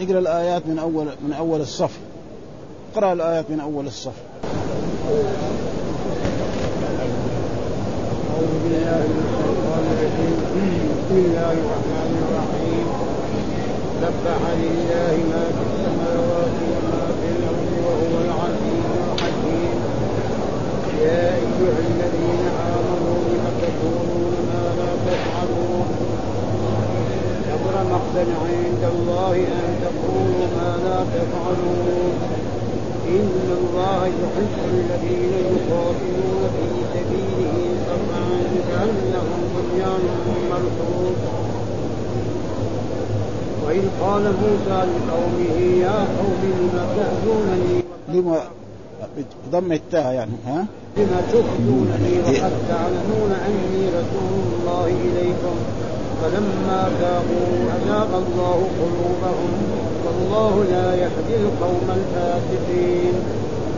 اقرأ الآيات من اول من أول الصف. اقرأ الآيات من أول الصف. أعوذ بالله من الشيطان الرجيم. بسم الله الرحمن الرحيم. سبح لله ما في السماوات وما في الأرض وهو العزيز الحكيم. يا أيها الذين آمنوا لم تقولون ما لا تفعلون. كبر مقتا عند الله أن تقولوا ما لا تفعلون. إن الله يحب الذين يقاتلون في سبيله صفا كأنهم بنيان مرصوص وإذ قال موسى لقومه يا قوم لم تأذونني لما بضم التاء يعني ها؟ لم تؤذونني وقد تعلمون أني رسول الله إليكم. فلما ذاقوا أذاق الله قلوبهم والله لا يهدي القوم الفاسقين.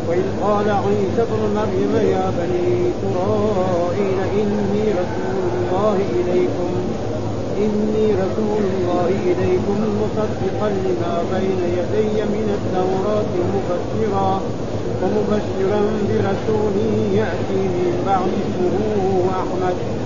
وإذ قال عيسى ابن مريم يا بني إسرائيل إني رسول الله إليكم. إني رسول الله إليكم مصدقا لما بين يدي من التوراة مبشرا ومبشرا برسول يأتي من بعد اسمه أحمد.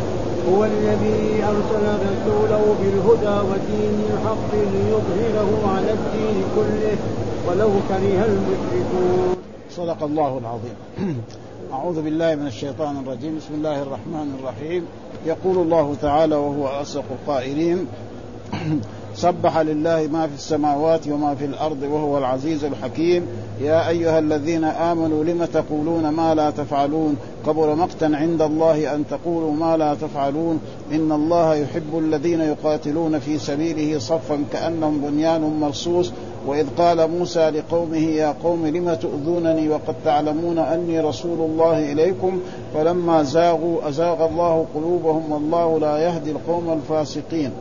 هو الذي أرسل رسوله بالهدى ودين الحق ليظهره على الدين كله ولو كره المشركون. صدق الله العظيم. أعوذ بالله من الشيطان الرجيم. بسم الله الرحمن الرحيم. يقول الله تعالى وهو أصدق القائلين سبح لله ما في السماوات وما في الأرض وهو العزيز الحكيم. يا أيها الذين آمنوا لم تقولون ما لا تفعلون؟ كبر مقتا عند الله أن تقولوا ما لا تفعلون. إن الله يحب الذين يقاتلون في سبيله صفا كأنهم بنيان مرصوص. وإذ قال موسى لقومه يا قوم لم تؤذونني وقد تعلمون أني رسول الله إليكم؟ فلما زاغوا أزاغ الله قلوبهم والله لا يهدي القوم الفاسقين.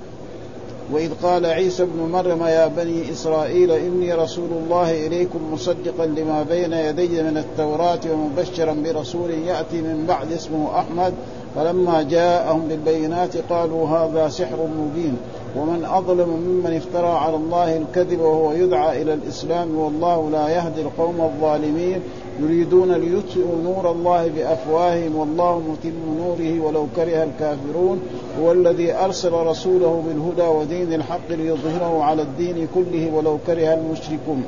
وإذ قال عيسى ابن مريم يا بني إسرائيل إني رسول الله إليكم مصدقا لما بين يدي من التوراة ومبشرا برسول يأتي من بعد اسمه أحمد فلما جاءهم بالبينات قالوا هذا سحر مبين. ومن أظلم ممن افترى على الله الكذب وهو يدعى إلى الإسلام والله لا يهدي القوم الظالمين يريدون ليطفئوا نور الله بأفواههم والله متم نوره ولو كره الكافرون. هو الذي أرسل رسوله بالهدى ودين الحق ليظهره على الدين كله ولو كره المشركون.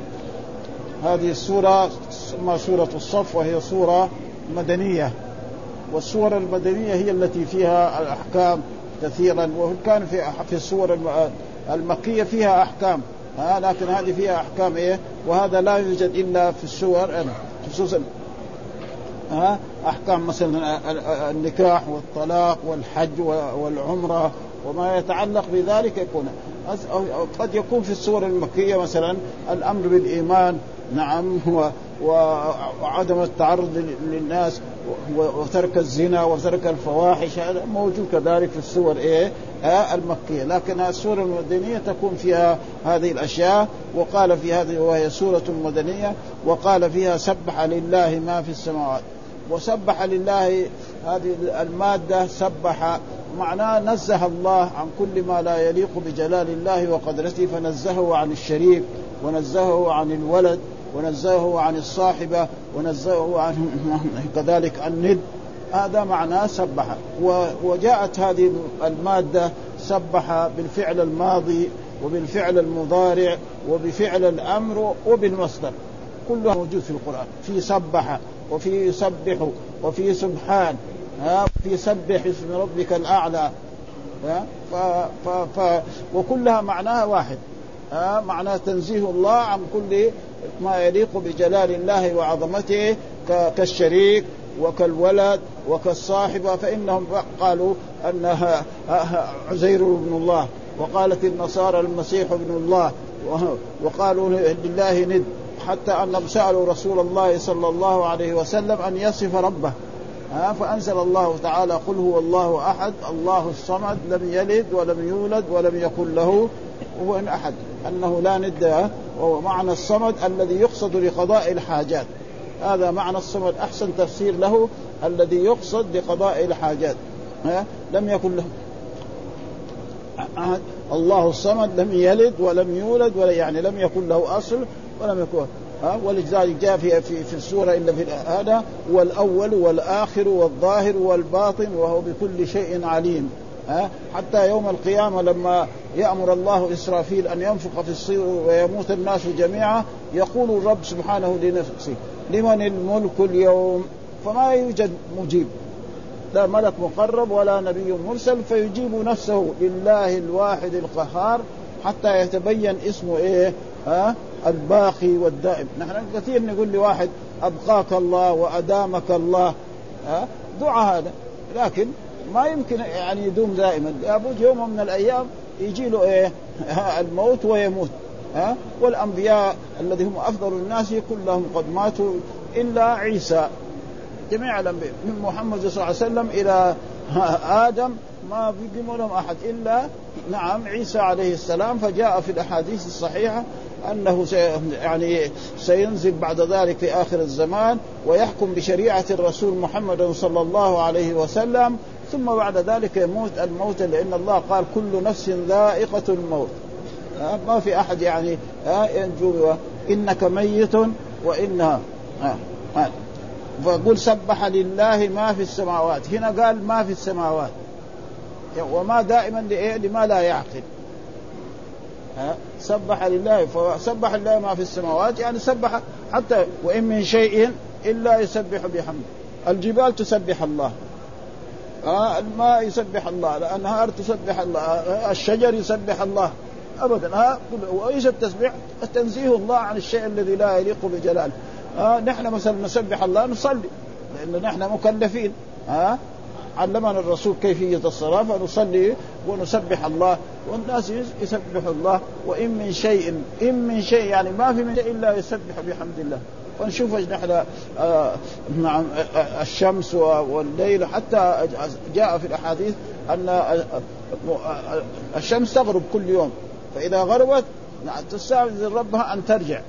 هذه السورة تسمى سورة الصف وهي سورة مدنية. والسور المدنية هي التي فيها الأحكام كثيرا وكان في في السور المكية فيها أحكام. ها لكن هذه فيها أحكام إيه؟ وهذا لا يوجد إلا في السور خصوصا أحكام مثلا النكاح والطلاق والحج والعمرة وما يتعلق بذلك يكون قد يكون في السور المكية مثلا الأمر بالإيمان. نعم وعدم التعرض للناس وترك الزنا وترك الفواحش. هذا موجود كذلك في السور إيه؟ آه المكية. لكن السور المدنية تكون فيها هذه الأشياء. وقال في هذه وهي سورة مدنية وقال فيها سبح لله ما في السماوات. وسبح لله هذه المادة سبح معناه نزه الله عن كل ما لا يليق بجلال الله وقدرته فنزهه عن الشريك ونزهه عن الولد. ونزهه عن الصاحبة ونزهه عن كذلك الند هذا معناه سبح. وجاءت هذه المادة سبح بالفعل الماضي وبالفعل المضارع وبفعل الأمر وبالمصدر. كلها موجود في القرآن. في سبح وفي يسبح وفي سبحان. في سبح اسم ربك الأعلى. ف ف ف وكلها معناها واحد. معناه تنزيه الله عن كل ما يليق بجلال الله وعظمته كالشريك وكالولد وكالصاحبة فإنهم قالوا أنها عزير ابن الله وقالت النصارى المسيح ابن الله وقالوا لله ند حتى أنهم سألوا رسول الله صلى الله عليه وسلم أن يصف ربه. ها فأنزل الله تعالى قل هو الله أحد الله الصمد لم يلد ولم يولد ولم يكن له هو أحد أنه لا ند وهو معنى الصمد الذي يقصد لقضاء الحاجات. هذا معنى الصمد أحسن تفسير له الذي يقصد لقضاء الحاجات. ها؟ لم يكن له. الله الصمد لم يلد ولم يولد ولا يعني لم يكن له أصل ولم يكن ها؟ ولذلك جاء في في, في السورة إلا في هذا هو الأول والآخر والظاهر والباطن وهو بكل شيء عليم. ها؟ حتى يوم القيامة لما يأمر الله إسرافيل أن ينفخ في الصير ويموت الناس جميعا يقول الرب سبحانه لنفسه لمن الملك اليوم؟ فما يوجد مجيب. لا ملك مقرب ولا نبي مرسل فيجيب نفسه لله الواحد القهار حتى يتبين اسمه إيه؟ ها؟ الباقي والدائم. نحن كثير نقول لواحد أبقاك الله وأدامك الله. ها؟ دعاء هذا. لكن ما يمكن يعني يدوم دائما. لابد يوم من الأيام يجي له إيه؟ الموت ويموت. ها؟ والأنبياء الذي هم أفضل الناس كلهم قد ماتوا إلا عيسى. جميع الأنبياء. من محمد صلى الله عليه وسلم إلى آدم ما بيقيم لهم أحد إلا نعم عيسى عليه السلام. فجاء في الأحاديث الصحيحة أنه سي يعني سينزل بعد ذلك في آخر الزمان ويحكم بشريعة الرسول محمد صلى الله عليه وسلم ثم بعد ذلك يموت الموت لأن الله قال كل نفس ذائقة الموت. ما في أحد يعني ينجو إنك ميت وإنها فقل سبح لله ما في السماوات. هنا قال ما في السماوات. وما دائما؟ لما لا يعقل. سبح لله فسبح لله ما في السماوات. يعني سبح حتى وإن من شيء إلا يسبح بحمده. الجبال تسبح الله. آه الماء يسبح الله الأنهار تسبح الله الشجر يسبح الله. ابدا ها وإيش التسبيح؟ تنزيه الله عن الشيء الذي لا يليق بجلاله. آه نحن مثلا نسبح الله نصلي لأن نحن مكلفين. ها آه علمنا الرسول كيفية الصلاة فنصلي ونسبح الله. والناس يسبح الله وإن من شيء إن من شيء يعني ما في من شيء إلا يسبح بحمد الله. فنشوف نحن آه نعم الشمس والليل. حتى جاء في الأحاديث أن الشمس تغرب كل يوم. فإذا غربت تستأذن ربها أن ترجع.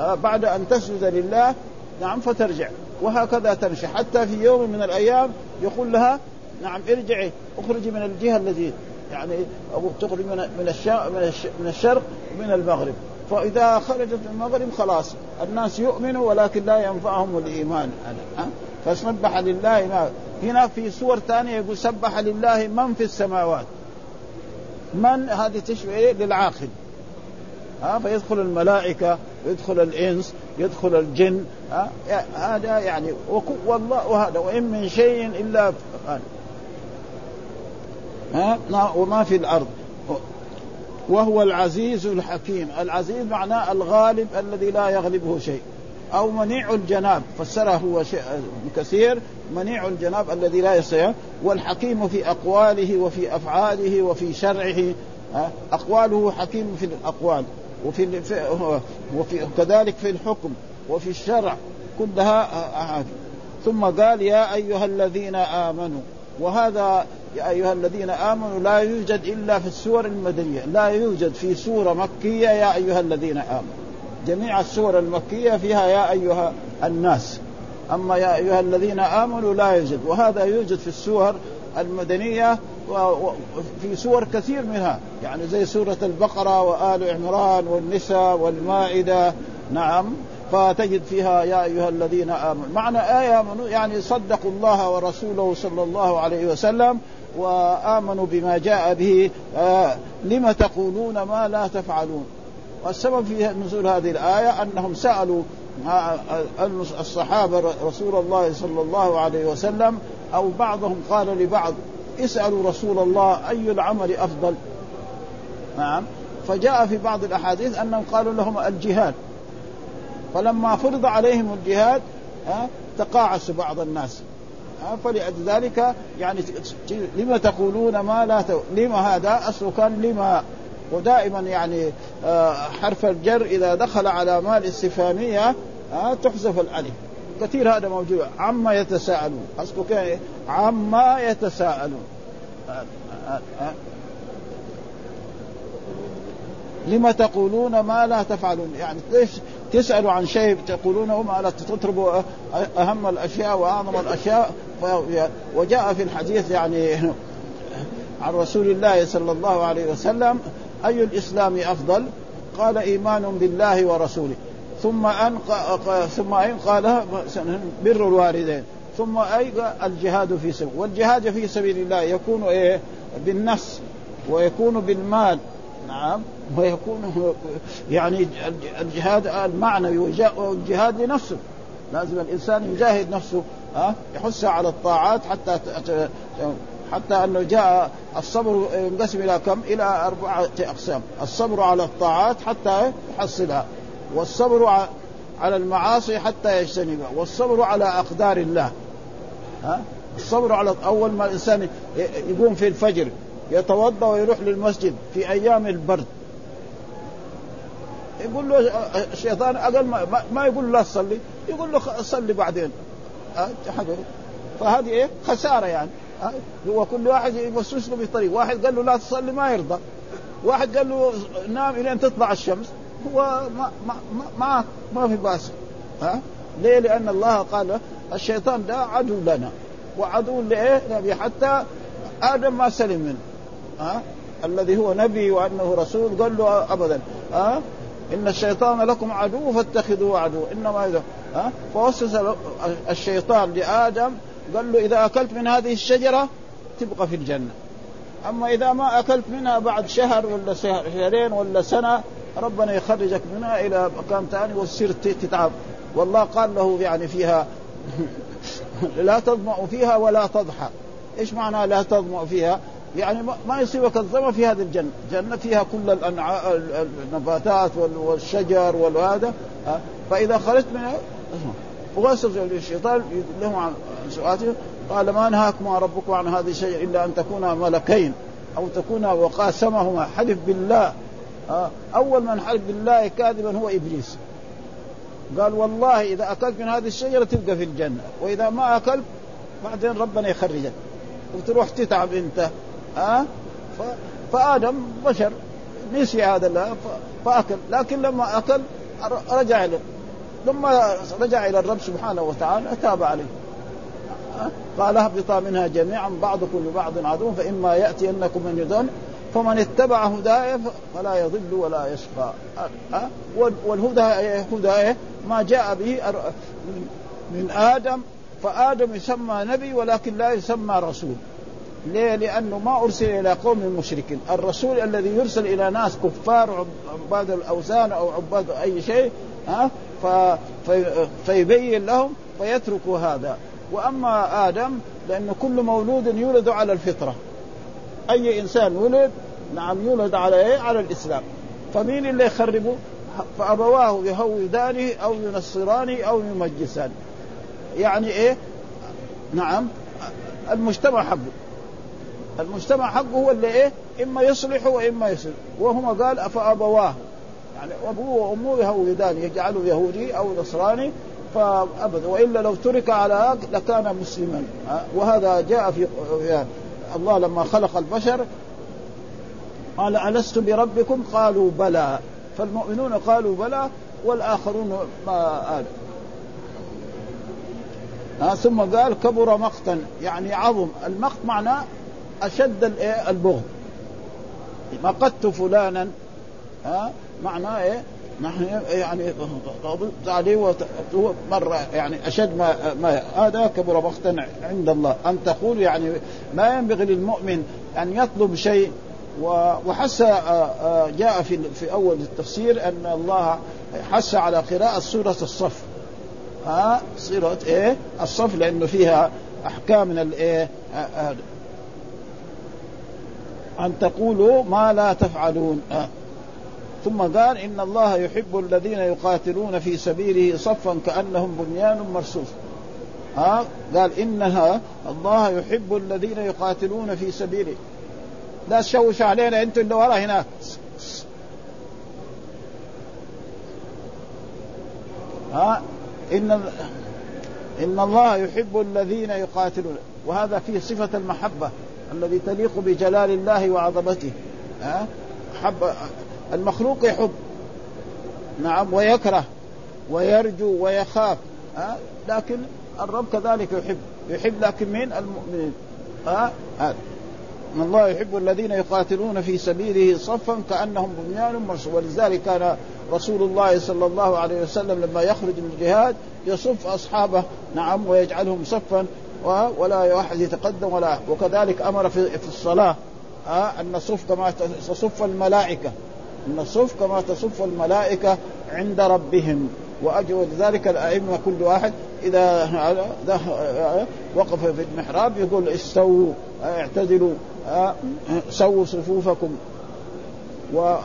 آه بعد أن تسجد لله نعم فترجع. وهكذا تمشي. حتى في يوم من الأيام يقول لها نعم ارجعي اخرجي من الجهة التي يعني تخرج من من من الشرق ومن المغرب. فإذا خرجت المغرب خلاص. الناس يؤمنوا ولكن لا ينفعهم الإيمان. أه؟ فسبح لله ما. هنا في سور ثانية يقول سبح لله من في السماوات. من؟ هذه تشبه إيه؟ للعاقل. ها؟ فيدخل الملائكة يدخل الإنس يدخل الجن ها؟ هذا يعني والله وهذا وإن من شيء إلا ها؟ وما في الأرض. وهو العزيز الحكيم. العزيز معناه الغالب الذي لا يغلبه شيء. أو منيع الجناب فسره هو شيء كثير منيع الجناب الذي لا يستطيع. والحكيم في أقواله وفي أفعاله وفي شرعه. أقواله حكيم في الأقوال. وفي وفي كذلك في الحكم وفي الشرع كلها أحاديث ثم قال يا أيها الذين آمنوا. وهذا يا أيها الذين آمنوا لا يوجد إلا في السور المدنية لا يوجد في سورة مكية يا أيها الذين آمنوا. جميع السور المكية فيها يا أيها الناس. أما يا أيها الذين آمنوا لا يوجد وهذا يوجد في السور المدنية وفي سور كثير منها. يعني زي سورة البقرة وآل عمران والنساء والمائدة. نعم فتجد فيها يا أيها الذين آمنوا. معنى آية آمنوا يعني صدقوا الله ورسوله صلى الله عليه وسلم وآمنوا بما جاء به آه لم تقولون ما لا تفعلون. والسبب في نزول هذه الآية أنهم سألوا الصحابة رسول الله صلى الله عليه وسلم أو بعضهم قال لبعض اسألوا رسول الله أي العمل أفضل؟ نعم. فجاء في بعض الأحاديث أنهم قالوا لهم الجهاد. فلما فرض عليهم الجهاد ها تقاعس بعض الناس. فلذلك يعني لما تقولون ما لا تو... لما هذا اصله كان لما ودائما يعني آه، حرف الجر إذا دخل على ما الاستفهاميه آه، تحذف الألف. كثير هذا موجود. عما يتساءلون. اصله كان عما يتساءلون. لما تقولون ما لا تفعلون. يعني ليش تسألوا عن شيء تقولونه ما لا تطلبوا أهم الأشياء وأعظم الأشياء. وجاء في الحديث يعني عن رسول الله صلى الله عليه وسلم أي الإسلام أفضل؟ قال إيمان بالله ورسوله. ثم أن ثم أين قال بر الوالدين. ثم أي الجهاد في سبيل والجهاد في سبيل الله يكون إيه؟ بالنفس ويكون بالمال. نعم. ويكون يعني الجهاد المعنوي والجهاد لنفسه. لازم الإنسان يجاهد نفسه. ها يحث على الطاعات حتى حتى أنه جاء الصبر ينقسم إلى كم؟ إلى أربعة أقسام، الصبر على الطاعات حتى يحصلها، والصبر على المعاصي حتى يجتنبها، والصبر على أقدار الله. ها؟ الصبر على أول ما الإنسان يقوم في الفجر يتوضأ ويروح للمسجد في أيام البرد يقول له الشيطان أقل ما, ما يقول له لا تصلي يقول له صلي بعدين أه فهذه إيه؟ خسارة يعني. أه هو كل واحد يوسوس له بطريق واحد قال له لا تصلي ما يرضى. واحد قال له نام إلى أن تطلع الشمس. هو ما ما ما, ما في بأس. ها أه؟ ليه؟ لأن الله قال الشيطان ده عدو لنا. وعدو لإيه؟ حتى آدم ما سلم منه. ها أه؟ الذي هو نبي وأنه رسول. قال له ابدا. ها أه؟ إن الشيطان لكم عدو فاتخذوه عدو إنما ها؟ فوسوس الشيطان لآدم قال له إذا أكلت من هذه الشجرة تبقى في الجنة. أما إذا ما أكلت منها بعد شهر ولا شهرين ولا سنة ربنا يخرجك منها إلى مكان ثاني وتصير تتعب. والله قال له يعني فيها لا تظمأ فيها ولا تضحى. إيش معنى لا تظمأ فيها؟ يعني ما يصيبك الظمأ في هذه الجنة. الجنة فيها كل. النباتات والشجر والهذا فإذا خرجت منها ووسوس الشيطان لهم عن سؤاته قال ما نهاكم ربكم عن هذه الشيء إلا أن تكونا ملكين أو تكونا وقاسمهما حلف بالله. أول من حلف بالله كاذبا هو إبليس. قال والله إذا أكلت من هذه الشجرة تبقى في الجنة وإذا ما أكلت بعدين ربنا يخرجك. وتروح تتعب أنت. ها فآدم بشر نسي هذا الله فأكل. لكن لما أكل رجع لما رجع إلى الرب سبحانه وتعالى تاب عليه. قال اهبطا منها جميعا بعضكم لبعض عدو فإما يأتينكم من يدون فمن اتبع هداي فلا يضل ولا يشقى. والهدى هدى ما جاء به من آدم فآدم يسمى نبي ولكن لا يسمى رسول. ليه؟ لأنه ما أرسل إلى قوم مشركين. الرسول الذي يرسل إلى ناس كفار عباد الأوثان أو عباد أي شيء ها. في... فيبين لهم فيتركوا هذا وأما آدم لأن كل مولود يولد على الفطرة أي إنسان ولد نعم يولد على إيه؟ على الإسلام فمين اللي يخربه؟ فأبواه يهودانه أو ينصرانه أو يمجسانه يعني إيه؟ نعم المجتمع حقه المجتمع حقه هو اللي إيه إما يصلح وإما يصلح وهما قال فابواه يعني ابوه وامه يهودان يجعله يهودي أو نصراني فأبدا. وإلا لو ترك على لكان مسلما. وهذا جاء في يعني الله لما خلق البشر قال ألست بربكم؟ قالوا بلى. فالمؤمنون قالوا بلى والآخرون ما قالوا ثم قال كبر مقتا. يعني عظم. المقت معناه أشد البغض. مقدت فلانا. ها؟ معناه إيه؟ نحن يعني عليه مرة يعني أشد ما, ما هذا كبر بختا عند الله. أن تقول يعني ما ينبغي للمؤمن أن يطلب شيء وحس جاء في في أول التفسير أن الله حس على قراءة سورة الصف. ها؟ سورة إيه؟ الصف لأنه فيها أحكام من الإيه أن تقولوا ما لا تفعلون. ثم قال إن الله يحب الذين يقاتلون في سبيله صفا كأنهم بنيان مرصوص. ها؟ قال إنها الله يحب الذين يقاتلون في سبيله. لا تشوش علينا أنتم اللي ورا هناك ها؟ إن إن الله يحب الذين يقاتلون. وهذا فيه صفة المحبة الذي تليق بجلال الله وعظمته. ها؟ حب المخلوق يحب. نعم ويكره ويرجو ويخاف ها؟ لكن الرب كذلك يحب. يحب لكن مين؟ المؤمنين. ها؟ هذا. إن الله يحب الذين يقاتلون في سبيله صفا كأنهم بنيان مرصوص ولذلك كان رسول الله صلى الله عليه وسلم لما يخرج من الجهاد يصف أصحابه نعم ويجعلهم صفا ولا واحد يتقدم ولا. وكذلك أمر في الصلاة أن نصف كما تصف الملائكة. إن نصف كما تصف الملائكة عند ربهم واجر ذلك الأئمة كل واحد. إذا وقف في المحراب يقول استووا اعتدلوا سووا صفوفكم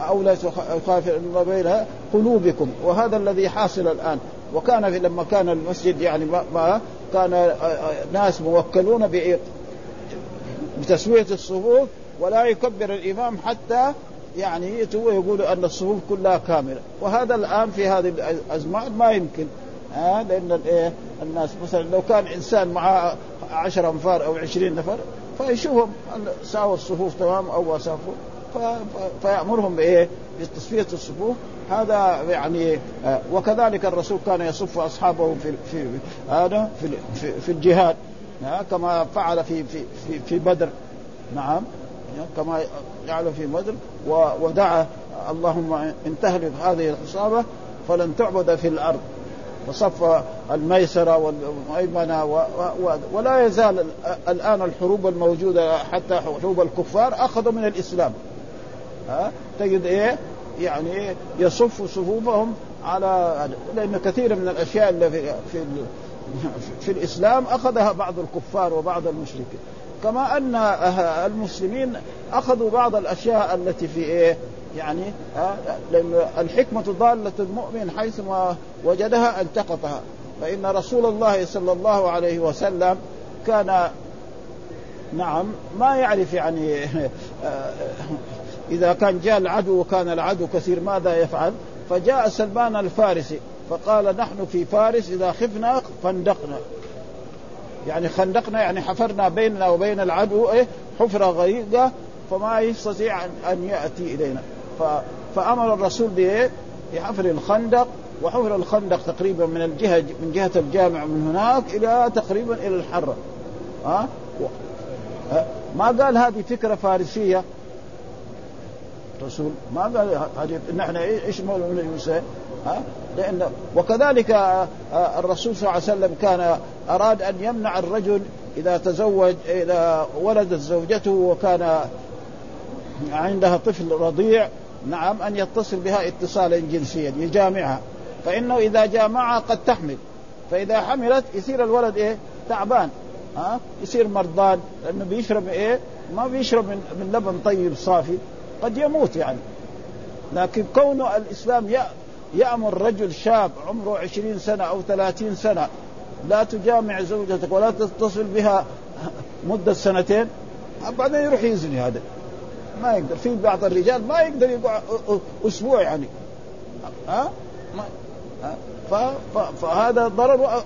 أو لا يخاف بين قلوبكم. وهذا الذي حاصل الآن. وكان في لما كان المسجد يعني ما كان ناس موكلون بتسوية الصفوف ولا يكبر الإمام حتى يعني يقول أن الصفوف كلها كاملة. وهذا الآن في هذه الأزمان ما يمكن ها؟ لأن الايه الناس مثلا لو كان إنسان معه عشر أنفار أو عشرين نفر فيشوفهم ساووا الصفوف تمام أو سافوا فيأمرهم بإيه؟ بتصفية الصفوف. هذا يعني آه، وكذلك الرسول كان يصف أصحابه في في هذا في, في, في الجهاد كما فعل في في في, في بدر. نعم. كما جعل في بدر ودعا اللهم إن تهلك هذه العصابة فلن تعبد في الأرض. وصف الميسرة والميمنة ولا يزال الآن الحروب الموجودة حتى حروب الكفار اخذوا من الإسلام. ها؟ تجد إيه؟ يعني يصف صفوفهم على لأن كثير من الأشياء اللي في في, في الإسلام أخذها بعض الكفار وبعض المشركين. كما أن المسلمين أخذوا بعض الأشياء التي في إيه؟ يعني الحكمة ضالة المؤمن حيث ما وجدها التقطها. فإن رسول الله صلى الله عليه وسلم كان نعم ما يعرف يعني إذا كان جاء العدو وكان العدو كثير ماذا يفعل؟ فجاء سلمان الفارسي فقال نحن في فارس إذا خفنا فندقنا يعني خندقنا يعني حفرنا بيننا وبين العدو إيه حفرة غريقة فما يستطيع ان يأتي إلينا. فأمر الرسول بإيه؟ بحفر الخندق وحفر الخندق تقريبا من الجهة من جهة الجامع من هناك إلى تقريبا إلى الحرة ها أه؟ ما قال هذه فكرة فارسية الرسول ما قال هذه نحن إيش مولى ها لأن وكذلك آه، الرسول صلى الله عليه وسلم كان أراد أن يمنع الرجل إذا تزوج إذا ولدت زوجته وكان عندها طفل رضيع نعم أن يتصل بها اتصالا جنسيا يجامعها فإنه إذا جامعها قد تحمل. فإذا حملت يصير الولد إيه؟ تعبان. ها؟ يصير مرضان. لأنه بيشرب إيه؟ ما بيشرب من, من لبن طيب صافي. قد يموت يعني. لكن كونه الإسلام يأمر رجل شاب عمره عشرين سنة أو ثلاثين سنة لا تجامع زوجتك ولا تتصل بها مدة سنتين بعدين يروح يزني هذا. ما يقدر. في بعض الرجال ما يقدر يقعد أسبوع يعني. ها؟ فهذا ضرر.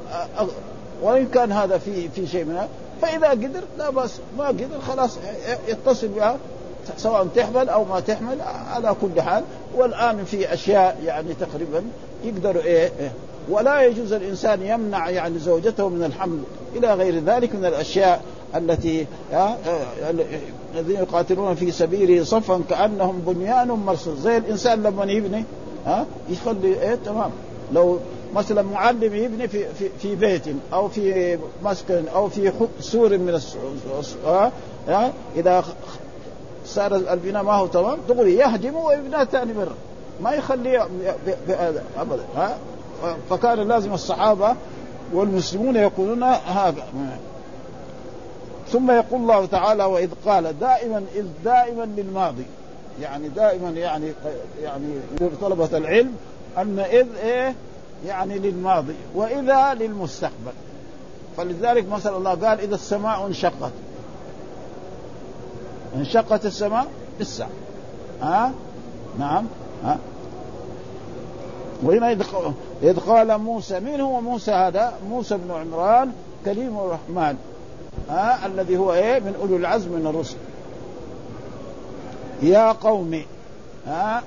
وإن كان هذا في في شيء منها فإذا قدر لا بأس. ما قدر خلاص يتصل بها سواء تحمل أو ما تحمل على كل حال. والآن في أشياء يعني تقريبا يقدروا إيه, إيه ولا يجوز الإنسان يمنع يعني زوجته من الحمل إلى غير ذلك من الأشياء التي الذين يقاتلون في سبيله صفا كأنهم بنيان مرصوص. زي الإنسان لما يبني ها يخلي إيه تمام. لو مثلا معلم يبني في في في بيت أو في مسكن أو في سور من ها إذا صار البناء ما هو تمام دغري يهدم ويبنى ثاني مرة. ما يخليه ابدا ها فكان لازم الصحابة والمسلمون يقولون هذا. ثم يقول الله تعالى وإذ قال دائما إذ دائما للماضي. يعني دائما يعني يعني طلبة العلم أن إذ إيه يعني للماضي وإذا للمستقبل. فلذلك مثلا الله قال إذا السماء انشقت. انشقت السماء بالساعة. ها؟ نعم. ها؟ وهنا إذ قال موسى من هو موسى هذا؟ موسى بن عمران كريم الرحمن. ها الذي هو إيه؟ من اولي العزم من الرسل. يا قوم ها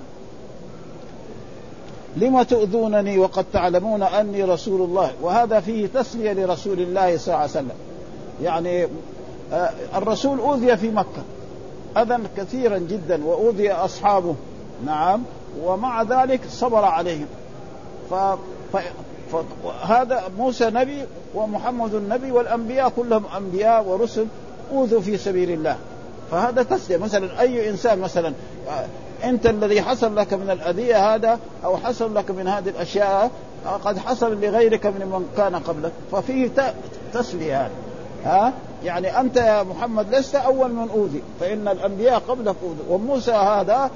لم تؤذونني وقد تعلمون أني رسول الله؟ وهذا فيه تسلية لرسول الله صلى الله عليه وسلم. يعني آه، الرسول أوذي في مكة. اذى كثيرا جدا وأوذي أصحابه. نعم ومع ذلك صبر عليهم. ف... ف... فهذا موسى نبي ومحمد نبي والأنبياء كلهم أنبياء ورسل أوذوا في سبيل الله. فهذا تسلية. مثلا أي إنسان مثلا آه، أنت الذي حصل لك من الأذية هذا أو حصل لك من هذه الأشياء آه، قد حصل لغيرك من من كان قبلك. ففيه تسلية هذا ها؟ يعني أنت يا محمد لست أول من أوذي فإن الأنبياء قبلك اوذي وموسى هذا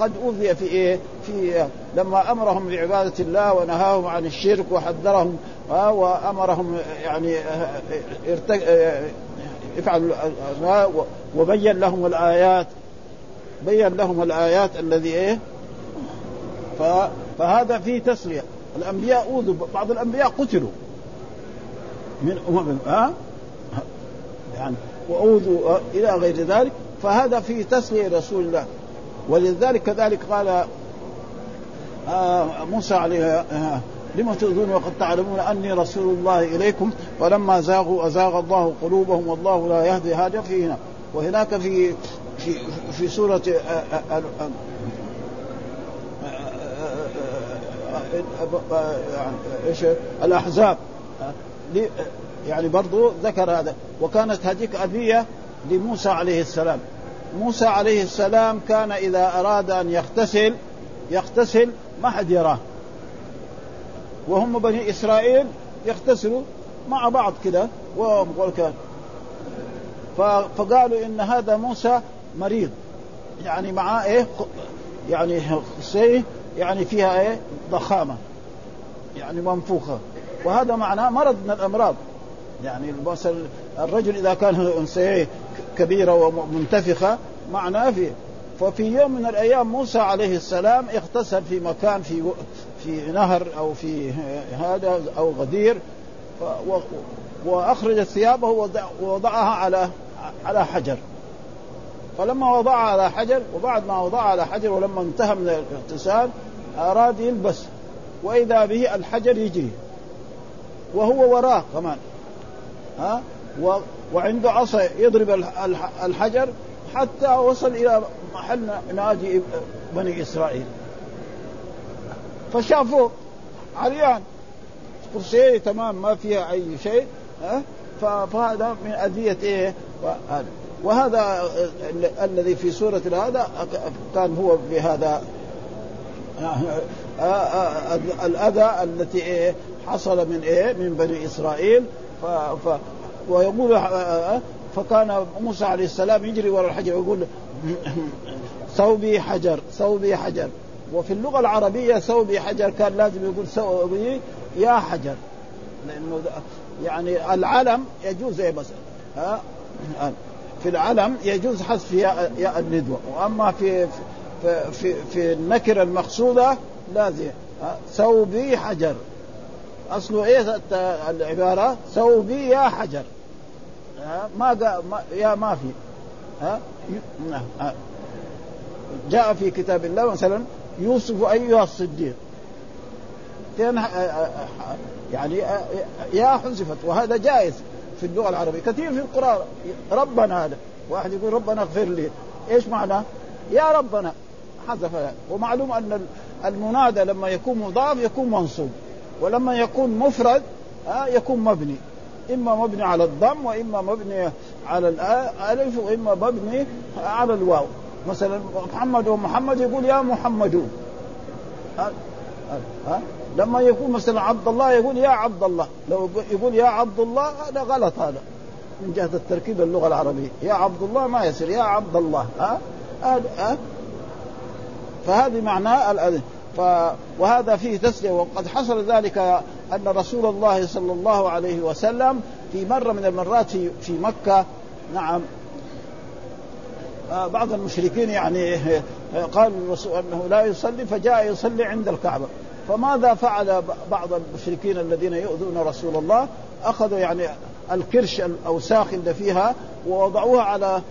قد أوذي في إيه؟ في لما أمرهم بعبادة الله ونهاهم عن الشرك وحذرهم وأمرهم يعني يفعلوا وبين لهم الآيات بين لهم الآيات الذي إيه؟ فهذا فيه تسليه الأنبياء أوذوا بعض الأنبياء قتلوا. من أمم ها يعني وأوذوا إلى غير ذلك. فهذا فيه تسليه رسول الله. ولذلك كذلك قال آه موسى عليه آه لم تؤذون وقد تعلمون أني رسول الله إليكم؟ ولما زاغوا أزاغ الله قلوبهم والله لا يهدي هذا في هنا وهناك في في في سورة إيش؟ الأحزاب. يعني برضو ذكر هذا. وكانت هذيك أذية لموسى عليه السلام. موسى عليه السلام كان إذا أراد أن يغتسل يغتسل ما حد يراه وهم بني إسرائيل يغتسلوا مع بعض كده فقالوا إن هذا موسى مريض. يعني معاه إيه؟ يعني سي يعني فيها إيه؟ ضخامة. يعني منفوخة. وهذا معناه مرض من الأمراض. يعني الرجل إذا كان انثى كبيرة ومنتفخة معناه في ففي يوم من الأيام موسى عليه السلام اغتسل في مكان في في نهر أو في هذا أو غدير وأخرج ثيابه ووضعها على على حجر. فلما وضعها على حجر وبعد ما وضعها على حجر ولما انتهى من الاغتسال أراد يلبس وإذا به الحجر يجري وهو وراه كمان. ها؟ وعنده عصا يضرب الحجر حتى وصل إلى محل نادي بني إسرائيل. فشافوه. عريان. كرسي تمام ما فيها أي شيء ها؟ فهذا من أذية إيه؟ وهذا الذي في سورة هذا كان هو بهذا الأذى التي إيه؟ حصل من إيه؟ من بني إسرائيل. ويقول آه، آه، فكان موسى عليه السلام يجري وراء الحجر ويقول ثوبي حجر ثوبي حجر. وفي اللغة العربية ثوبي حجر كان لازم يقول ثوبي يا حجر. لأنه يعني العلم يجوز إيه بس؟ ها؟ في العلم يجوز حذف يا يا الندوة. وأما في في في, في النكرة المقصودة لازم ثوبي حجر. اصله إيه العبارة ثوبي يا حجر. ما, ما يا ما في. ها؟ جاء في كتاب الله مثلا يوسف أيها الصديق. يعني يا حذفت. وهذا جائز في اللغة العربية. كثير في القرآن. ربنا هذا. واحد يقول ربنا اغفر لي. إيش معناه؟ يا ربنا. حذف. ومعلوم أن المنادى لما يكون مضاف يكون منصوب. ولما يكون مفرد آه يكون مبني. إما مبني على الضم وإما مبني على الالف وإما مبني على الواو. مثلا محمد ومحمد يقول يا محمدون ها ها لما يقول مثلا عبد الله يقول يا عبد الله. لو يقول يا عبد الله هذا غلط هذا. من جهة التركيب اللغة العربية. يا عبد الله ما يصير يا عبد الله. ها ها فهذه معناه ف... وهذا فيه تسلية وقد حصل ذلك أن رسول الله صلى الله عليه وسلم في مرة من المرات في, في مكة. نعم. آه، بعض المشركين يعني آه، قال الرسول أنه لا يصلي فجاء يصلي عند الكعبة. فماذا فعل بعض المشركين الذين يؤذون رسول الله؟ أخذوا يعني الكرش الأوساخ اللي فيها ووضعوها على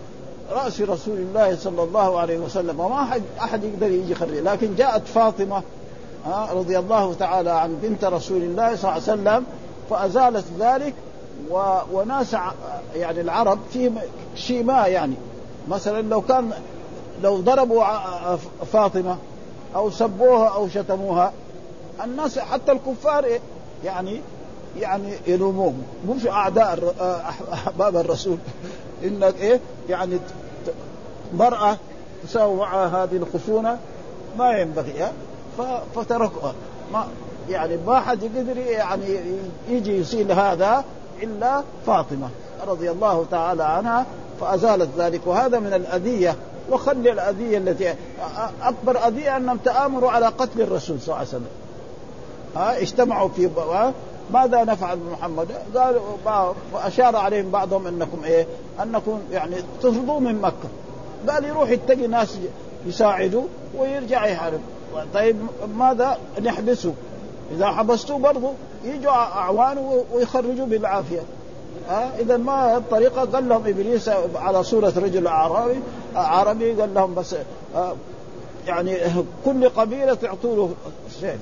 رأس رسول الله صلى الله عليه وسلم وما احد أحد يقدر يجي يخرج. لكن جاءت فاطمة رضي الله تعالى عن بنت رسول الله صلى الله عليه وسلم فأزالت ذلك و... وناس يعني العرب في شيء ما يعني. مثلا لو كان لو ضربوا فاطمة أو سبوها أو شتموها الناس حتى الكفار؟ يعني يعني يلوموهم. مش أعداء أحباب الرسول. إنك إيه؟ يعني مرأة تساوي معها هذه الخشونة ما ينبغي فتركوها ما يعني ما حد يقدر يعني يجي يصيل هذا إلا فاطمة رضي الله تعالى عنها فأزالت ذلك. وهذا من الأذية. وخلي الأذية التي أكبر أذية أنهم تآمروا على قتل الرسول صلى الله عليه وسلم. ها؟ اجتمعوا في ماذا نفعل بمحمد؟ قال واشار عليهم بعضهم أنكم إيه؟ أنكم يعني تطردوه من مكة. قال يروح يتقي ناس يساعدوا ويرجع يحارب. طيب ماذا؟ نحبسه. إذا حبستوه برضه يجوا اعوانه ويخرجوا بالعافية. ها إذا ما الطريقة قال لهم إبليس على صوره رجل اعرابي عربي قال لهم بس يعني كل قبيلة تعطوا له شيء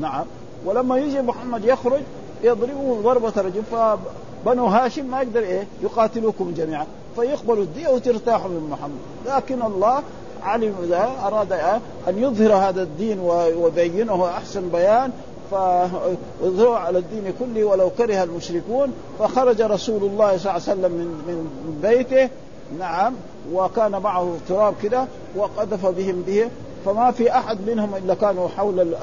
نعم ولما يجي محمد يخرج يضربه ضربة رجل فبنو هاشم ما يقدر إيه؟ يقاتلوكم جميعا. فيقبلوا الدية وترتاحوا من محمد. لكن الله علم ذا أراد أن يظهر هذا الدين ويبينه أحسن بيان فيظهر على الدين كله ولو كره المشركون. فخرج رسول الله صلى الله عليه وسلم من من بيته نعم وكان معه تراب كده وقذف بهم به. فما في أحد منهم إلا كانوا حول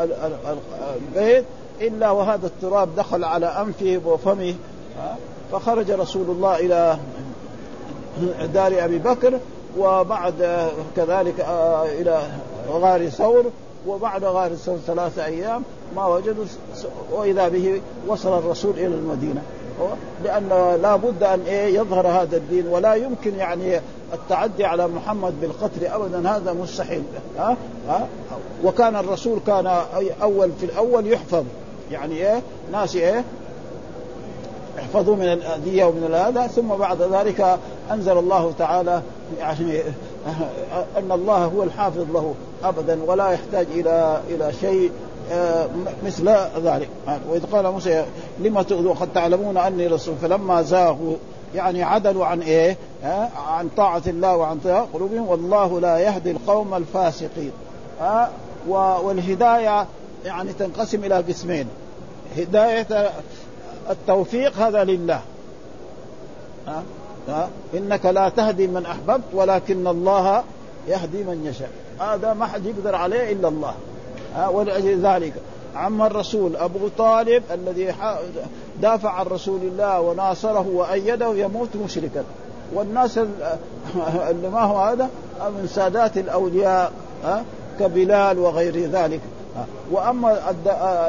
البيت إلا وهذا التراب دخل على أنفه وفمه فخرج رسول الله إلى دار أبي بكر وبعد كذلك آه، إلى غار ثور وبعد غار ثور ثلاثة أيام ما وجدوا وإذا به وصل الرسول إلى المدينة. لأن لا بد أن إيه يظهر هذا الدين ولا يمكن يعني التعدي على محمد بالقتل ابدا. هذا مستحيل. ها؟ ها؟ وكان الرسول كان أول في الأول يحفظ. يعني إيه؟ ناس إيه؟ احفظوا من الأذية ومن هذا ثم بعد ذلك أنزل الله تعالى يعني أن الله هو الحافظ له ابدا ولا يحتاج إلى إلى شيء. مثل ذلك. وإذ قال موسى لما تؤذوا قد تعلمون أني رسول. فلما زاغوا يعني عدلوا عن؟ ها عن طاعة الله وعن طاعة قلوبهم. والله لا يهدي القوم الفاسقين. والهداية يعني تنقسم إلى قسمين. هداية التوفيق هذا لله. ها ها إنك لا تهدي من أحببت ولكن الله يهدي من يشاء. هذا ما حد يقدر عليه إلا الله. ولأجل ذلك. عم الرسول أبو طالب الذي دافع عن رسول الله وناصره وأيده يموت مشركا. والناس اللي ما هو هذا؟ من سادات الأولياء ها كبلال وغير ذلك. وأما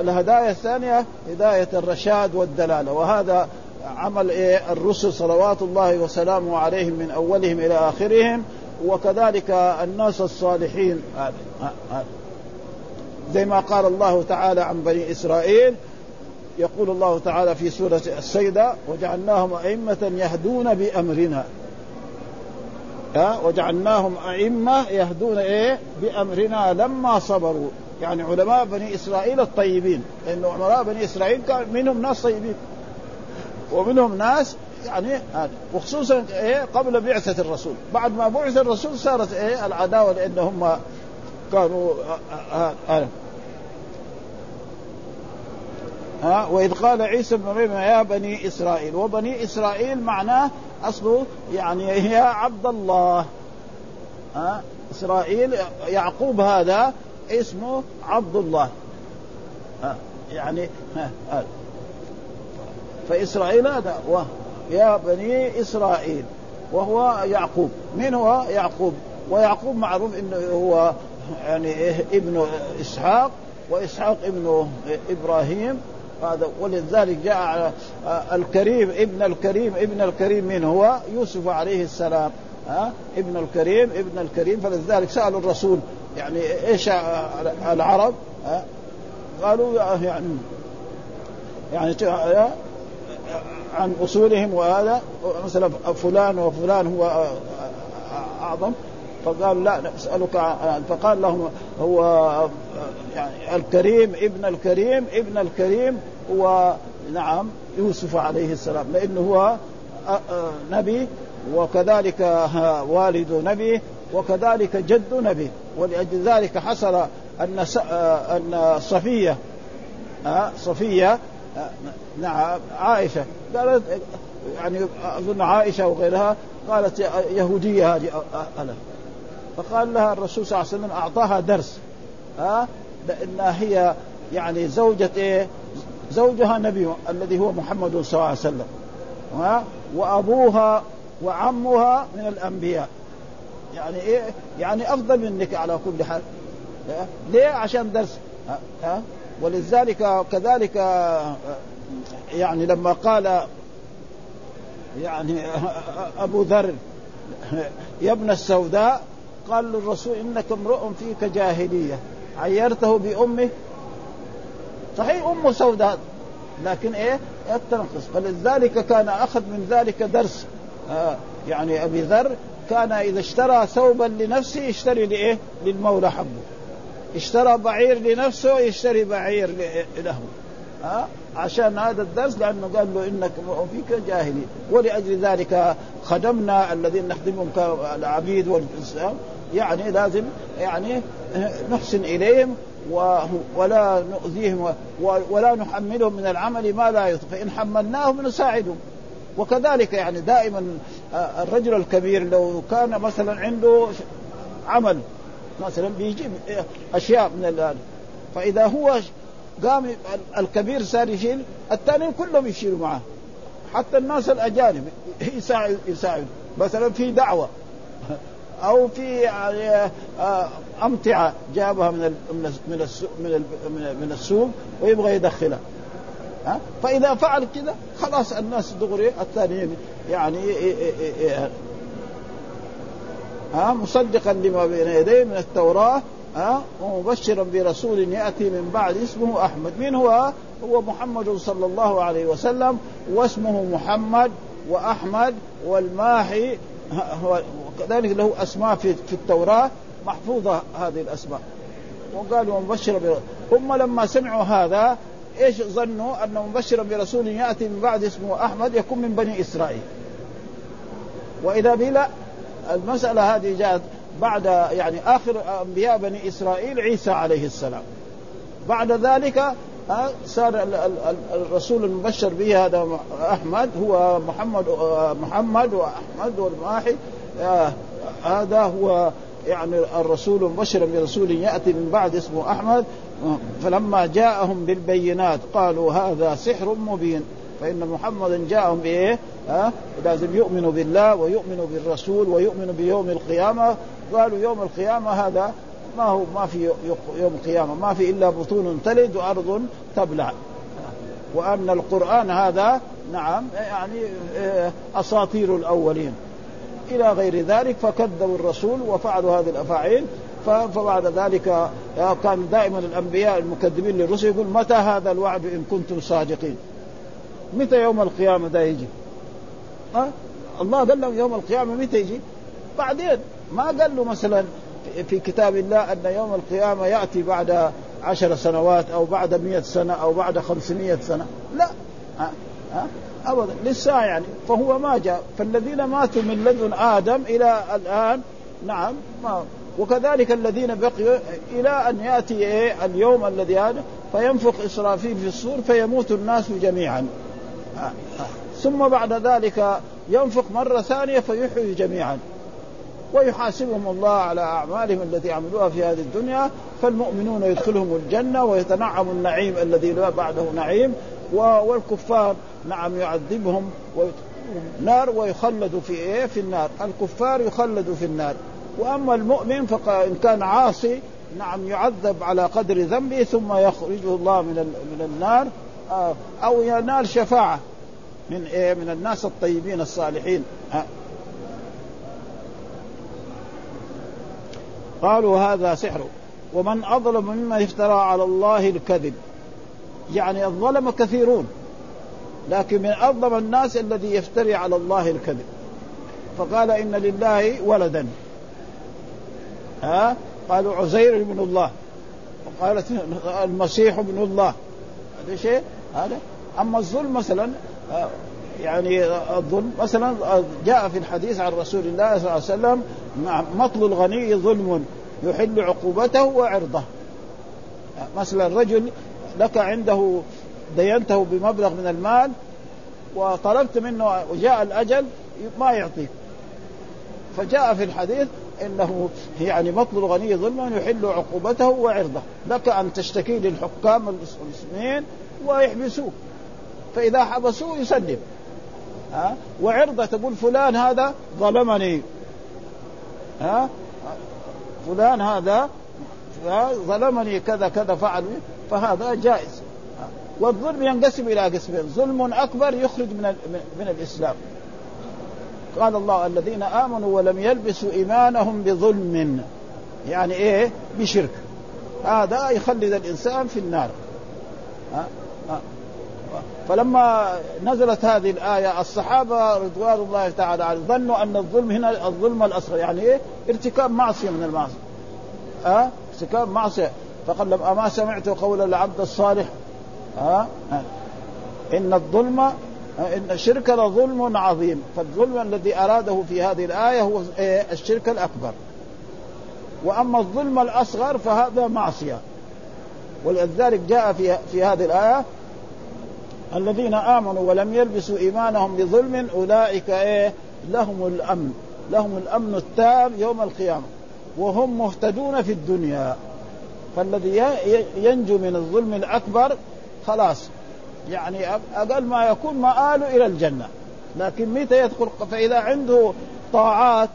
الهدايا الثانية هداية الرشاد والدلالة. وهذا عمل إيه؟ الرسل صلوات الله وسلامه عليهم من أولهم إلى آخرهم. وكذلك الناس الصالحين. زي ما قال الله تعالى عن بني إسرائيل يقول الله تعالى في سورة السيدة وجعلناهم أئمة يهدون بأمرنا. ها؟ وجعلناهم أئمة يهدون إيه؟ بأمرنا لما صبروا. يعني علماء بني إسرائيل الطيبين لأنه علماء بني إسرائيل كان منهم ناس طيبين. ومنهم ناس يعني هذا. وخصوصا إيه؟ قبل بعثة الرسول. بعد ما بعث الرسول صارت إيه؟ العداوة لأن هم كانوا آه آه آه ها وإذ قال عيسى بن مريم يا بني إسرائيل وبني إسرائيل معناه اصله يعني هي عبد الله. ها إسرائيل يعقوب هذا اسمه عبد الله. ها يعني ها ها. فإسرائيل هذا يا بني إسرائيل وهو يعقوب. من هو؟ يعقوب. ويعقوب معروف إنه هو يعني ابن إسحاق وإسحاق ابن إبراهيم هذا ولذلك جاء الكريم ابن الكريم ابن الكريم من هو؟ يوسف عليه السلام. ها؟ ابن الكريم ابن الكريم فلذلك سألوا الرسول يعني إيش العرب؟ ها؟ قالوا يعني يعني عن أصولهم وهذا مثلا فلان وفلان هو أعظم. فقال لا نسالك فقال لهم هو يعني الكريم ابن الكريم ابن الكريم هو نعم يوسف عليه السلام لأنه هو نبي وكذلك والد نبي وكذلك جد نبي ولأجل ذلك حصل أن أن صفية صفية نعم عائشة. قالت يعني أظن عائشة وغيرها قالت يهودية هذه أنا. فقال لها الرسول صلى الله عليه وسلم أعطاها درس. ها؟ لأنها هي يعني زوجة إيه؟ زوجها نبي الذي هو محمد صلى الله عليه وسلم. ها؟ وأبوها وعمها من الأنبياء. يعني إيه؟ يعني أفضل منك على كل حال. ليه؟ عشان درس. ها, ها؟ ولذلك كذلك يعني لما قال يعني أبو ذر يا ابن السوداء قال للرسول إنك امرؤ فيك جاهلية. عيرته بأمه. صحيح أمه سوداء. لكن إيه؟ التنقص فلذلك كان أخذ من ذلك درس. آه يعني أبي ذر كان إذا اشترى ثوبا لنفسه يشتري لإيه؟ للمولى حبه اشترى بعير لنفسه يشتري بعير له. ها عشان هذا الدرس لأنه قال له إنك فيك جاهلي ولأجل ذلك خدمنا الذين نخدمهم كالعبيد والاسلام يعني لازم يعني نحسن إليهم ولا نؤذيهم ولا نحملهم من العمل ما لا يطيق فإن حملناهم نساعدهم. وكذلك يعني دائما الرجل الكبير لو كان مثلا عنده عمل مثلا بيجيب أشياء من الان فإذا هو قام الكبير صار يشيل الثانيين كلهم يشيلوا معه. حتى الناس الأجانب يساعد يساعد. مثلا في دعوة. أو في يعني أمتعة جابها من من من من السوق ويبغى يدخلها. ها؟ فإذا فعل كذا خلاص الناس دغري الثانيين يعني ها؟ مصدقا لما بين يديه من التوراة ها؟ ومبشرا برسول يأتي من بعد اسمه أحمد. من هو؟ هو محمد صلى الله عليه وسلم واسمه محمد وأحمد والماحي وكذلك له أسماء في, في التوراة محفوظة هذه الأسماء. وقالوا مبشرا هم لما سمعوا هذا إيش ظنوا؟ انه مبشرا برسول يأتي من بعد اسمه أحمد يكون من بني إسرائيل. وإذا بلا المسألة هذه جاءت بعد يعني آخر أنبياء بني إسرائيل عيسى عليه السلام. بعد ذلك صار الرسول المبشر به هذا أحمد هو محمد محمد وأحمد والماحي هذا هو يعني الرسول مبشرا برسول يأتي من بعد اسمه أحمد. فلما جاءهم بالبينات قالوا هذا سحر مبين. فإن محمدا جاءهم بإيه؟ ها لازم يؤمنوا بالله ويؤمنوا بالرسول ويؤمنوا بيوم القيامة. قالوا يوم القيامة هذا ما هو ما في يوم القيامة ما في إلا بطون تلد وأرض تبلع وأن القرآن هذا نعم يعني آه، أساطير الأولين إلى غير ذلك فكذبوا الرسول وفعلوا هذه الأفاعيل فبعد ذلك آه، كان دائما الأنبياء المكذبين للرسل يقول متى هذا الوعد إن كنتم صادقين متى يوم القيامة ده يجي؟ ها؟ الله قال لهم يوم القيامة متى يجي؟ بعدين ما قال له مثلا في كتاب الله أن يوم القيامة يأتي بعد عشر سنوات أو بعد مئة سنة أو بعد خمسمائة سنة. لا؟ ابدا. لسه يعني. فهو ما جاء. فالذين ماتوا من لدن آدم إلى الآن نعم ما وكذلك الذين بقيوا إلى أن يأتي إيه؟ اليوم الذي هذا. فينفخ إسرافيل في الصور فيموت الناس جميعا. ثم بعد ذلك ينفخ مرة ثانية فيحيي جميعا. ويحاسبهم الله على أعمالهم التي عملوها في هذه الدنيا فالمؤمنون يدخلهم الجنة ويتنعم النعيم الذي لا بعده نعيم والكفار نعم يعذبهم نار ويخلدوا في إيه؟ في النار. الكفار يخلدوا في النار. وأما المؤمن فان كان عاصي نعم يعذب على قدر ذنبه ثم يخرجه الله من من النار آه، أو ينال شفاعة من إيه؟ من الناس الطيبين الصالحين. قالوا هذا سحر. ومن أظلم ممن افترى على الله الكذب. يعني الظلم كثيرون. لكن من أظلم الناس الذي يفتري على الله الكذب. فقال إن لله ولدا. ها؟ قالوا عزير ابن الله. وقالت المسيح ابن الله. هذا شيء؟ هذا؟ أما الظلم مثلا آه، يعني الظلم مثلا جاء في الحديث عن رسول الله صلى الله عليه وسلم مطل الغني ظلم يحل عقوبته وعرضه. مثلا رجل لك عنده دينته بمبلغ من المال وطلبت منه وجاء الأجل ما يعطيك. فجاء في الحديث إنه يعني مطل الغني ظلما يحل عقوبته وعرضه. لك أن تشتكي للحكام المسلمين ويحبسوك. فإذا حبسوه يسلم. ها؟ وعرضة تقول فلان هذا ظلمني. ها؟ فلان هذا ظلمني كذا كذا فعل فهذا جائز. والظلم ينقسم إلى قسمين. ظلم أكبر يخرج من من الإسلام. قال الله الذين آمنوا ولم يلبسوا إيمانهم بظلم. يعني إيه؟ بشرك. هذا يخلد الإنسان في النار؟ فلما نزلت هذه الآية الصحابة رضوان الله تعالى عليهم ظنوا أن الظلم هنا الظلم الأصغر يعني إيه؟ ارتكاب معصية من المعصية ها؟ ارتكاب معصية فقال لم أما سمعت قول العبد الصالح ها؟ إن الظلم إن الشرك لظلم عظيم فالظلم الذي أراده في هذه الآية هو إيه؟ الشرك الأكبر وأما الظلم الأصغر فهذا معصية ولذلك جاء في في هذه الآية الذين آمنوا ولم يلبسوا إيمانهم بظلم أولئك إيه؟ لهم الأمن لهم الأمن التام يوم القيامة وهم مهتدون في الدنيا. فالذي ينجو من الظلم الأكبر خلاص يعني أقل ما يكون مآله إلى الجنة. لكن متى يدخل؟ فإذا عنده طاعات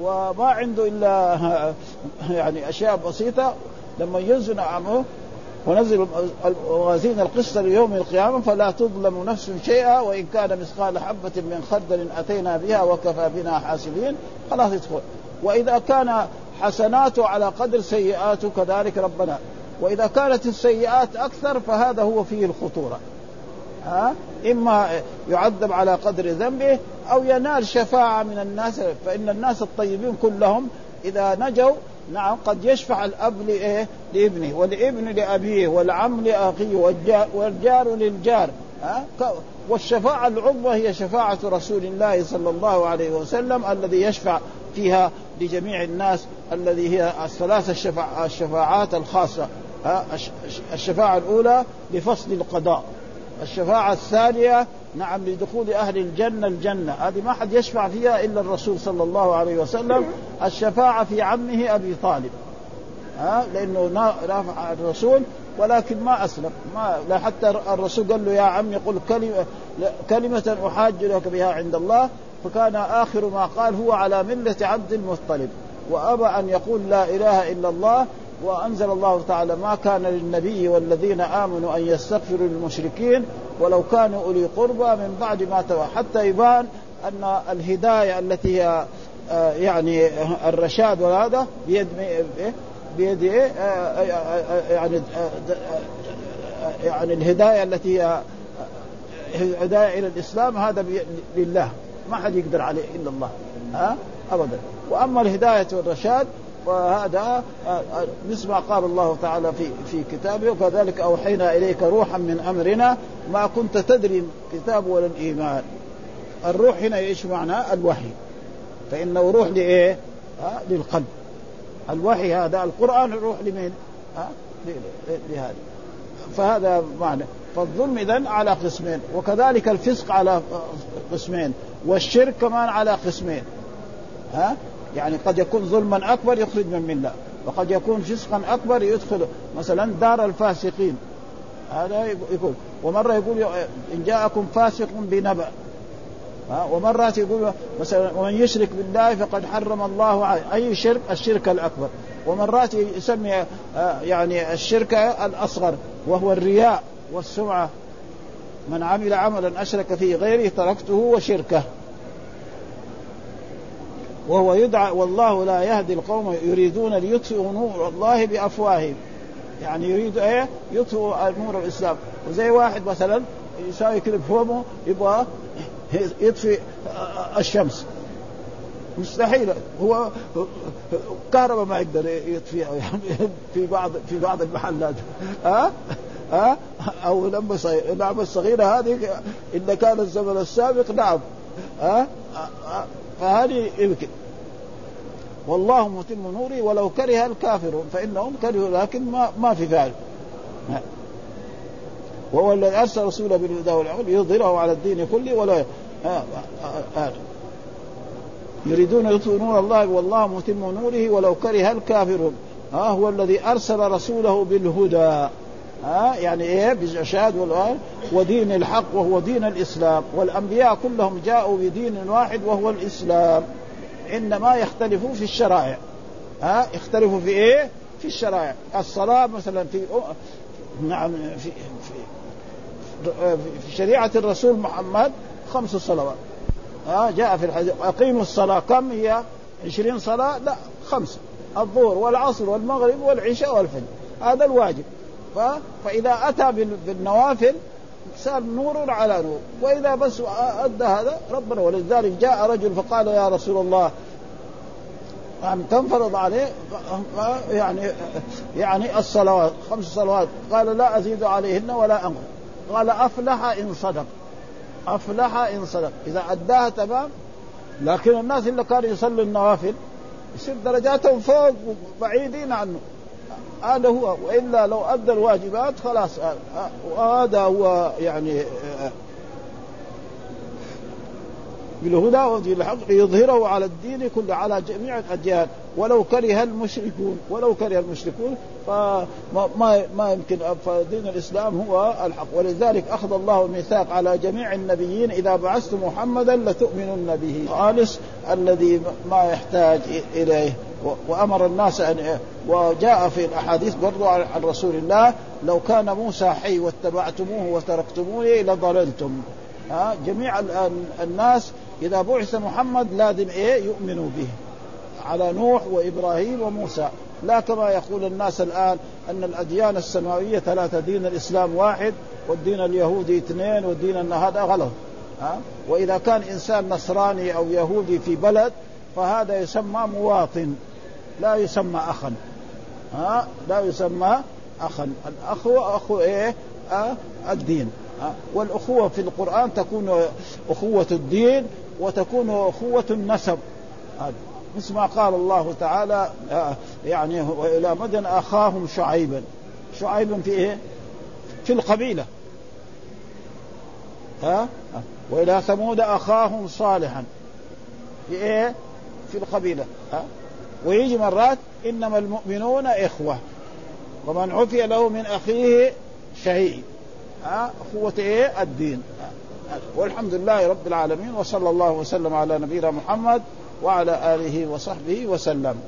وما عنده إلا يعني أشياء بسيطة لما ينزل عمه ونزل موازين القسط ليوم القيامة فلا تظلم نفس شيئا وإن كان مثقال حبة من خردل أتينا بها وكفى بنا حاسبين. خلاص يدخل. وإذا كان حسناته على قدر سيئاته كذلك ربنا. وإذا كانت السيئات أكثر فهذا هو فيه الخطورة. ها؟ إما يعذب على قدر ذنبه أو ينال شفاعة من الناس فإن الناس الطيبين كلهم إذا نجوا نعم قد يشفع الأب لإيه؟ لابنه والابن لأبيه والعم لأخيه والجار, للجار. ها؟ والشفاعة العظمى هي شفاعة رسول الله صلى الله عليه وسلم الذي يشفع فيها لجميع الناس الذي هي الثلاث الشفاع الشفاعات الخاصة. الشفاعة الأولى لفصل القضاء. الشفاعة الثانية نعم لدخول أهل الجنة الجنة. هذه ما حد يشفع فيها إلا الرسول صلى الله عليه وسلم. الشفاعة في عمه أبي طالب. ها؟ لأنه رافع الرسول ولكن ما أسلم. ما لا حتى الرسول قال له يا عم يقول كلمة كلمة أحاج لك بها عند الله. فكان آخر ما قال هو على ملة عبد المطلب. وأبى أن يقول لا إله إلا الله وأنزل الله تعالى ما كان للنبي والذين آمنوا أن يستغفروا للمشركين ولو كانوا أولي قربى من بعد ما توى حتى يبان أن الهداية التي هي آه، يعني الرشاد وهذا بيد إيه؟ بيد إيه؟ آه، آه، يعني يعني الهداية التي هي هداية إلى الإسلام هذا لله ما حد يقدر عليه إلا الله ها ابدا وأما الهداية والرشاد وهذا مثل ما قال الله تعالى في في كتابه وكذلك أوحينا إليك روحا من أمرنا ما كنت تدري الكتاب ولا الإيمان. الروح هنا إيش معناه؟ الوحي. فإنه روح لإيه؟ ها للقلب. الوحي هذا القرآن روح لمين؟ ها لهذا. فهذا معنى. فالظلم اذا على قسمين وكذلك الفسق على قسمين والشرك كمان على قسمين. ها؟ يعني قد يكون ظلما أكبر يخرج من ملة وقد يكون فسقا أكبر يدخل مثلا دار الفاسقين. هذا يقول ومرة يقول إن جاءكم فاسق بنبأ. ومرات يقول مثلا ومن يشرك بالله فقد حرم الله عليه. أي شرك؟ الشرك الأكبر. ومرات يسمي آه، يعني الشرك الأصغر وهو الرياء والسمعة. من عمل عملا أشرك فيه غيره تركته وشركه. وهو يدعى والله لا يهدي القوم يريدون ليطفئوا نور الله بأفواههم. يعني يريد إيه؟ يطفئوا نور الإسلام. وزي واحد مثلا يساوي كذا بفمه يبغى يطفي الشمس. مستحيل. هو كهرباء ما يقدر يطفيها في بعض في بعض المحلات. ها؟ ها؟ أو صغيره اللعبه الصغيرة هذه إذا كان الزمن السابق نعم. ها؟ فهذه يمكن. والله متم نوره ولو كره الكافرون فإنهم كرهوا لكن ما ما في فعل وهو الذي أرسل رسوله بالهدى والعقل ليظهره على الدين كله ولا يريدون يطفئوا نور الله والله متم نوره ولو كره الكافرون. ها هو الذي أرسل رسوله بالهدى. ها؟ يعني إيه؟ بالرشاد ودين الحق وهو دين الإسلام. والأنبياء كلهم جاءوا بدين واحد وهو الإسلام. إنما يختلفوا في الشرائع. ها؟ يختلفوا في إيه؟ في الشرائع. الصلاة مثلا في نعم في في في شريعة الرسول محمد خمس صلوات. ها؟ جاء في الحديث أقيموا الصلاة. كم هي؟ عشرين صلاة؟ لا خمسة. الظهر والعصر والمغرب والعشاء والفجر. هذا الواجب. ف... فإذا أتى بالنوافل صار نور على نور. وإذا بس أدى هذا ربنا. ولذلك جاء رجل فقال يا رسول الله أن تنفرض عليه؟ يعني يعني الصلوات خمس صلوات. قال لا أزيد عليهن ولا أنقص قال أفلح إن صدق. أفلح إن صدق. إذا أداها تمام لكن الناس اللي كانوا يصلوا النوافل يصير درجاتهم فوق بعيدين عنه. هذا هو وإلا لو أدى الواجبات خلاص وهذا هو يعني بالهدى ودين الحق ليظهره على الدين كله على جميع الأديان. ولو كره المشركون ولو كره المشركون فما ما ما يمكن فدين الإسلام هو الحق. ولذلك أخذ الله الميثاق على جميع النبيين إذا بعثت محمدا لتؤمنن به. خالص الذي ما يحتاج إليه. وأمر الناس أن وجاء في الأحاديث برضو عن رسول الله لو كان موسى حي واتبعتموه وتركتموني لضللتم. ها جميع الناس إذا بعث محمد لازم إيه يؤمنوا به. على نوح وإبراهيم وموسى. لا كما يقول الناس الآن أن الأديان السماوية ثلاثة دين الإسلام واحد والدين اليهودي اثنين والدين هذا غلط. ها وإذا كان إنسان نصراني أو يهودي في بلد فهذا يسمى مواطن. لا يسمى اخا. ها؟ لا يسمى اخا. الأخ هو اخو إيه؟ أه الدين. أه والأخوة في القرآن تكون أخوة الدين وتكون أخوة النسب. مثل ما قال الله تعالى أه يعني والى مدن أخاهم شعيبا. شعيب في إيه؟ في القبيلة. ها؟ وإلى ثمود أخاهم صالحا. في إيه؟ في القبيلة. ها؟ ويجي مرات إنما المؤمنون إخوة. ومن عفي له من أخيه شيء ها إيه؟ الدين. والحمد لله رب العالمين وصلى الله وسلم على نبينا محمد وعلى آله وصحبه وسلم.